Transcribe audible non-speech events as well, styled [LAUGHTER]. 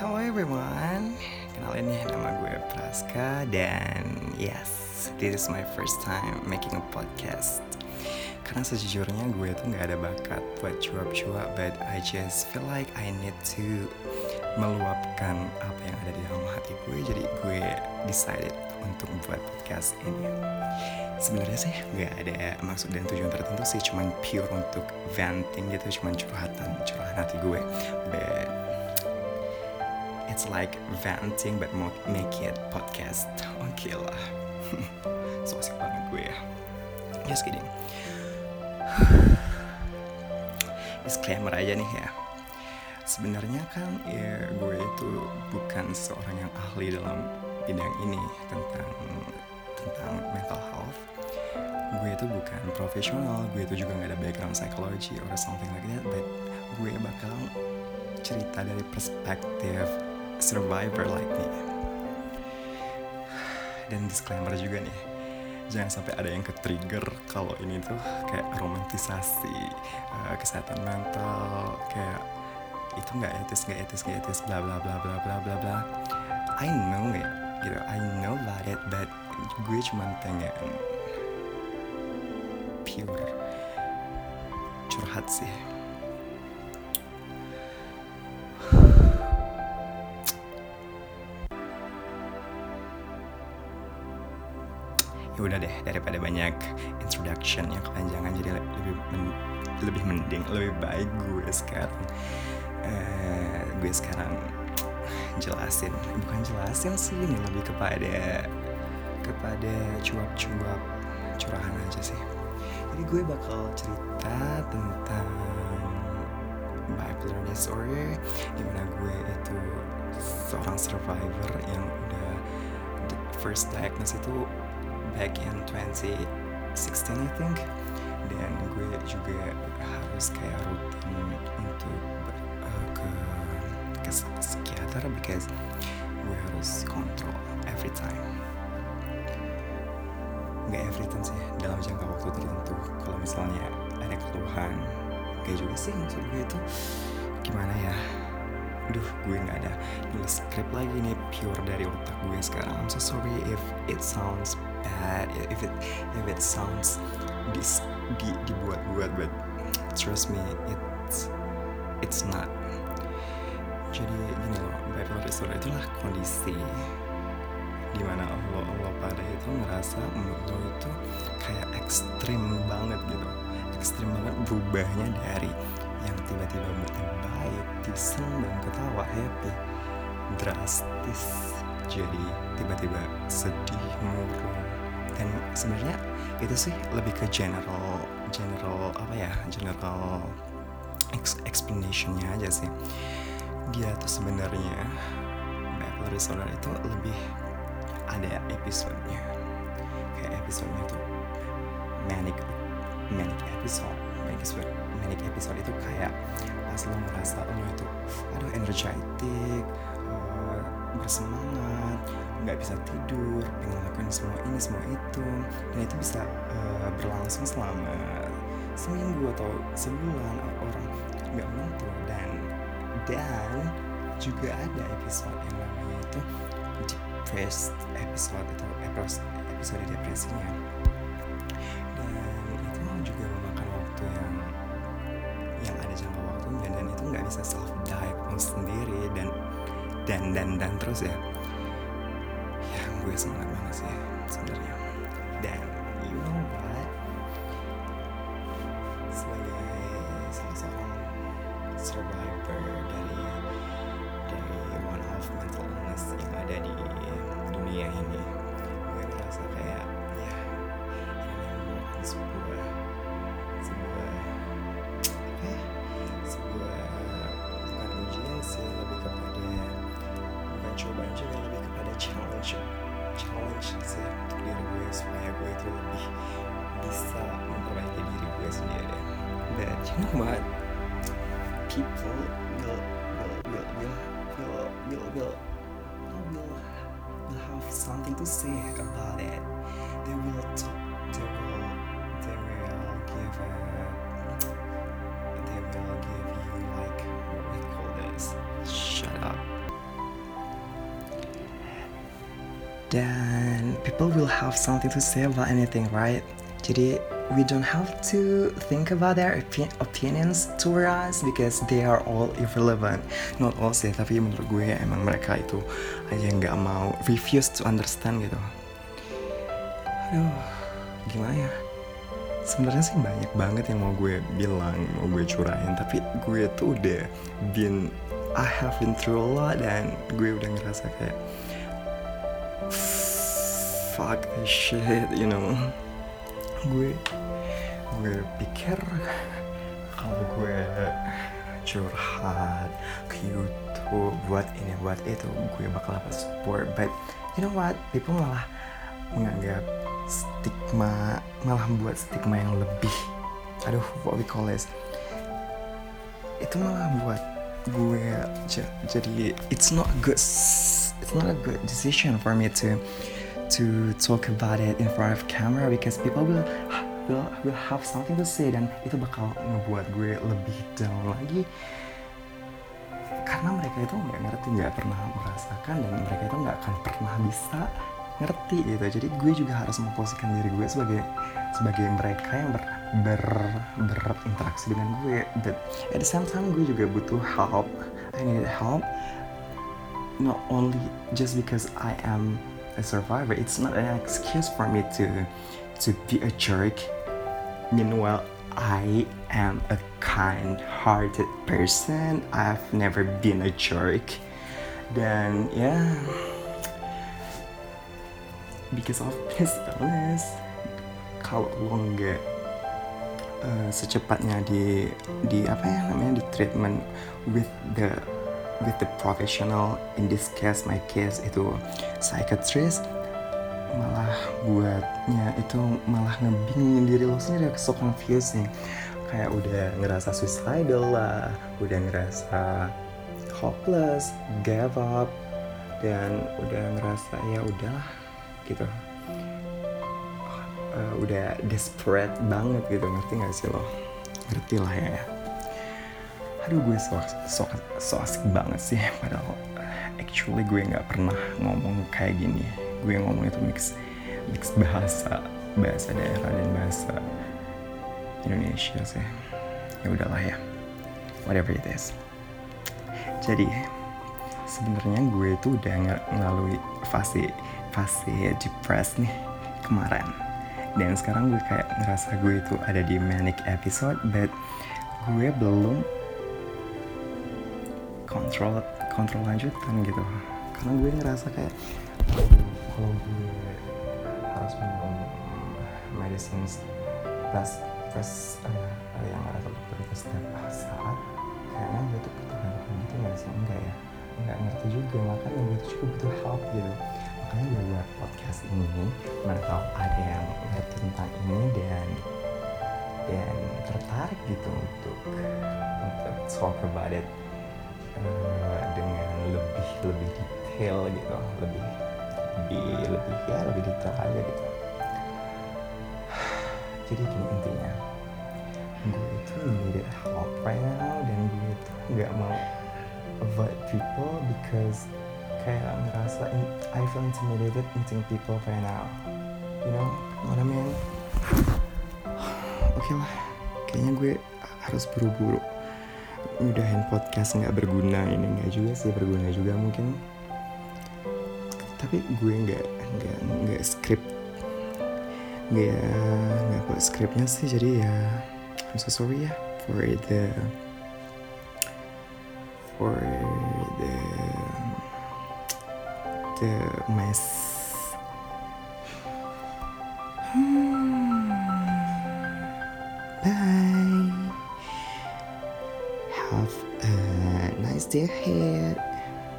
Hello everyone, kenalin nih nama gue Praska dan yes, this is my first time making a podcast. Karena sejujurnya gue tuh nggak ada bakat buat cuap-cuap, but I just feel like I need to meluapkan apa yang ada di dalam hati gue, jadi gue decided untuk membuat podcast ini. Sebenarnya sih nggak ada maksud dan tujuan tertentu sih, cuman pure untuk venting gitu, cuman curhatan, curhatan hati gue. But it's like venting but make it podcast. [LAUGHS] Oke okay lah. [LAUGHS] So asik banget gue ya. Just kidding. [SIGHS] Disclaimer aja nih ya. Sebenarnya kan ya gue itu bukan seorang yang ahli dalam bidang ini tentang tentang mental health. Gue itu bukan profesional gue itu juga nggak ada background psychology or something like that but gue bakal cerita dari perspektif survivor like me. Dan disclaimer juga nih, jangan sampai ada yang ke-trigger kalau ini tuh kayak romantisasi uh, kesehatan mental, kayak itu nggak etis, nggak etis, nggak etis, bla bla bla bla bla bla bla. I know it, gitu, I know about it, but gue cuma pengen pure curhat sih. Udah deh daripada banyak introduction yang kepanjangan jadi lebih men, lebih mending lebih baik gue sekarang. Uh, gue sekarang jelasin bukan jelasin sih ini lebih kepada kepada cuap-cuap curahan aja sih. Jadi gue bakal cerita tentang bipolar disorder di mana gue itu seorang survivor yang udah first diagnosis itu back in 2016 I think. Dan gue juga harus kayak rutin untuk uh, ke ke psikiater because gue harus kontrol every time. Nggak every time sih dalam jangka waktu tertentu. Kalau misalnya ada keluhan kayak juga sih maksud gue itu. Gimana ya? Duh, gue nggak ada nulis skrip lagi nih pure dari otak gue sekarang. I'm so sorry if it sounds bad, if it if it sounds dis, di, dibuat-buat, but trust me, it's it's not. Jadi gini loh, bipolar disorder itulah kondisi di mana Allah Allah pada itu ngerasa mood lo itu kayak ekstrim banget gitu, ekstrim banget berubahnya dari yang tiba-tiba moodnya baik, seneng ketawa happy drastis jadi tiba-tiba sedih murung dan sebenarnya itu sih lebih ke general general apa ya general explanationnya aja sih. Dia tuh sebenarnya bipolar disorder itu lebih ada episodenya. Kayak episodenya tuh manic manic episode manic episode manic episode itu kayak pas lo ngerasa lo itu aduh energetic uh, bersemangat nggak bisa tidur pengen ngelakuin semua ini semua itu. Dan itu bisa uh, berlangsung selama seminggu atau sebulan orang nggak menentu. Dan dan juga ada episode yang namanya itu depressed episode itu episode depresinya. Dan itu juga memakan waktu yang yang ada jangka waktunya. Dan itu nggak bisa self diagnose sendiri. Dan dan dan dan terus ya gue semangat banget sih sebenarnya dan you know what? Sebagai salah seorang survivor dari dari one of mental illness yang ada di dunia ini gue ngerasa kayak ya ini merupakan what? People will will will will will will will have something to say about it. They will talk. They will they will give a, they will give you like what we call this. Shut up. Then people will have something to say about anything, right? Jadi we don't have to think about their opi- opinions toward us because they are all irrelevant. Not all sih tapi menurut gue emang mereka itu aja nggak mau refuse to understand gitu. Aduh gimana ya? Sebenarnya sih banyak banget yang mau gue bilang mau gue curahin tapi gue tuh udah been I have been through a lot dan gue udah ngerasa kayak fuck this shit you know gue. Gue pikir kalau gue curhat ke YouTube buat ini buat itu gue bakal dapat support. But you know what? People malah menganggap stigma malah membuat stigma yang lebih. Aduh what we call this? Itu malah buat gue jadi it's not a good it's not a good decision for me to to talk about it in front of camera because people will will will have something to say dan itu bakal ngebuat gue lebih down lagi. Karena mereka itu nggak ngerti nggak pernah merasakan dan mereka itu nggak akan pernah bisa ngerti gitu. Jadi gue juga harus memposisikan diri gue sebagai sebagai mereka yang ber, ber berinteraksi dengan gue. But at the same time gue juga butuh help. I need help. Not only just because I am a survivor. It's not an excuse for me to to be a jerk. Meanwhile I am a kind-hearted person. I've never been a jerk. Ya yeah, because of this illness kalau lo nggak uh, secepatnya di di apa ya namanya di treatment with the with the professional in this case my case itu psychiatrist malah buatnya itu malah ngebingungin diri lo sendiri so confusing kayak udah ngerasa suicidal lah udah ngerasa hopeless give up dan udah ngerasa ya udahlah gitu. Uh, udah desperate banget gitu ngerti gak sih lo? Ngerti lah ya aduh gue so, so, so asik banget sih padahal actually gue nggak pernah ngomong kayak gini. Gue ngomong itu mix mix bahasa bahasa daerah dan bahasa Indonesia sih. Ya udahlah ya. Whatever it is. Jadi sebenarnya gue tuh udah ng ngelalui fase fase depressed nih kemarin. Dan sekarang gue kayak ngerasa gue itu ada di manic episode but gue belum kontrol kontrol lanjutan gitu. Karena gue ngerasa kayak kalau gue harus minum medicine plus plus uh, yang ada dokter itu setiap saat kayaknya gue tuh ketergantungan gitu nggak sih enggak ya? Nggak ngerti juga. Makanya gue tuh juga butuh help gitu. Makanya gue buat podcast ini mana tahu ada yang ngerti tentang ini dan dan tertarik gitu untuk untuk talk about it uh, dengan lebih lebih detail gitu. Lebih lebih lebih ya lebih detail aja gitu. [SIGHS] Jadi gini intinya. Gue itu needed help dan gue itu nggak mau avoid people because kayak ngerasa in, I feel intimidated meeting people right now. You know what I mean? Oke [SIGHS] okay lah. Kayaknya gue harus buru-buru udahin podcast nggak berguna ini nggak juga sih berguna juga mungkin. Tapi gue nggak nggak nggak skrip nggak nggak buat skripnya sih jadi ya I'm so sorry ya for the for the the mess head.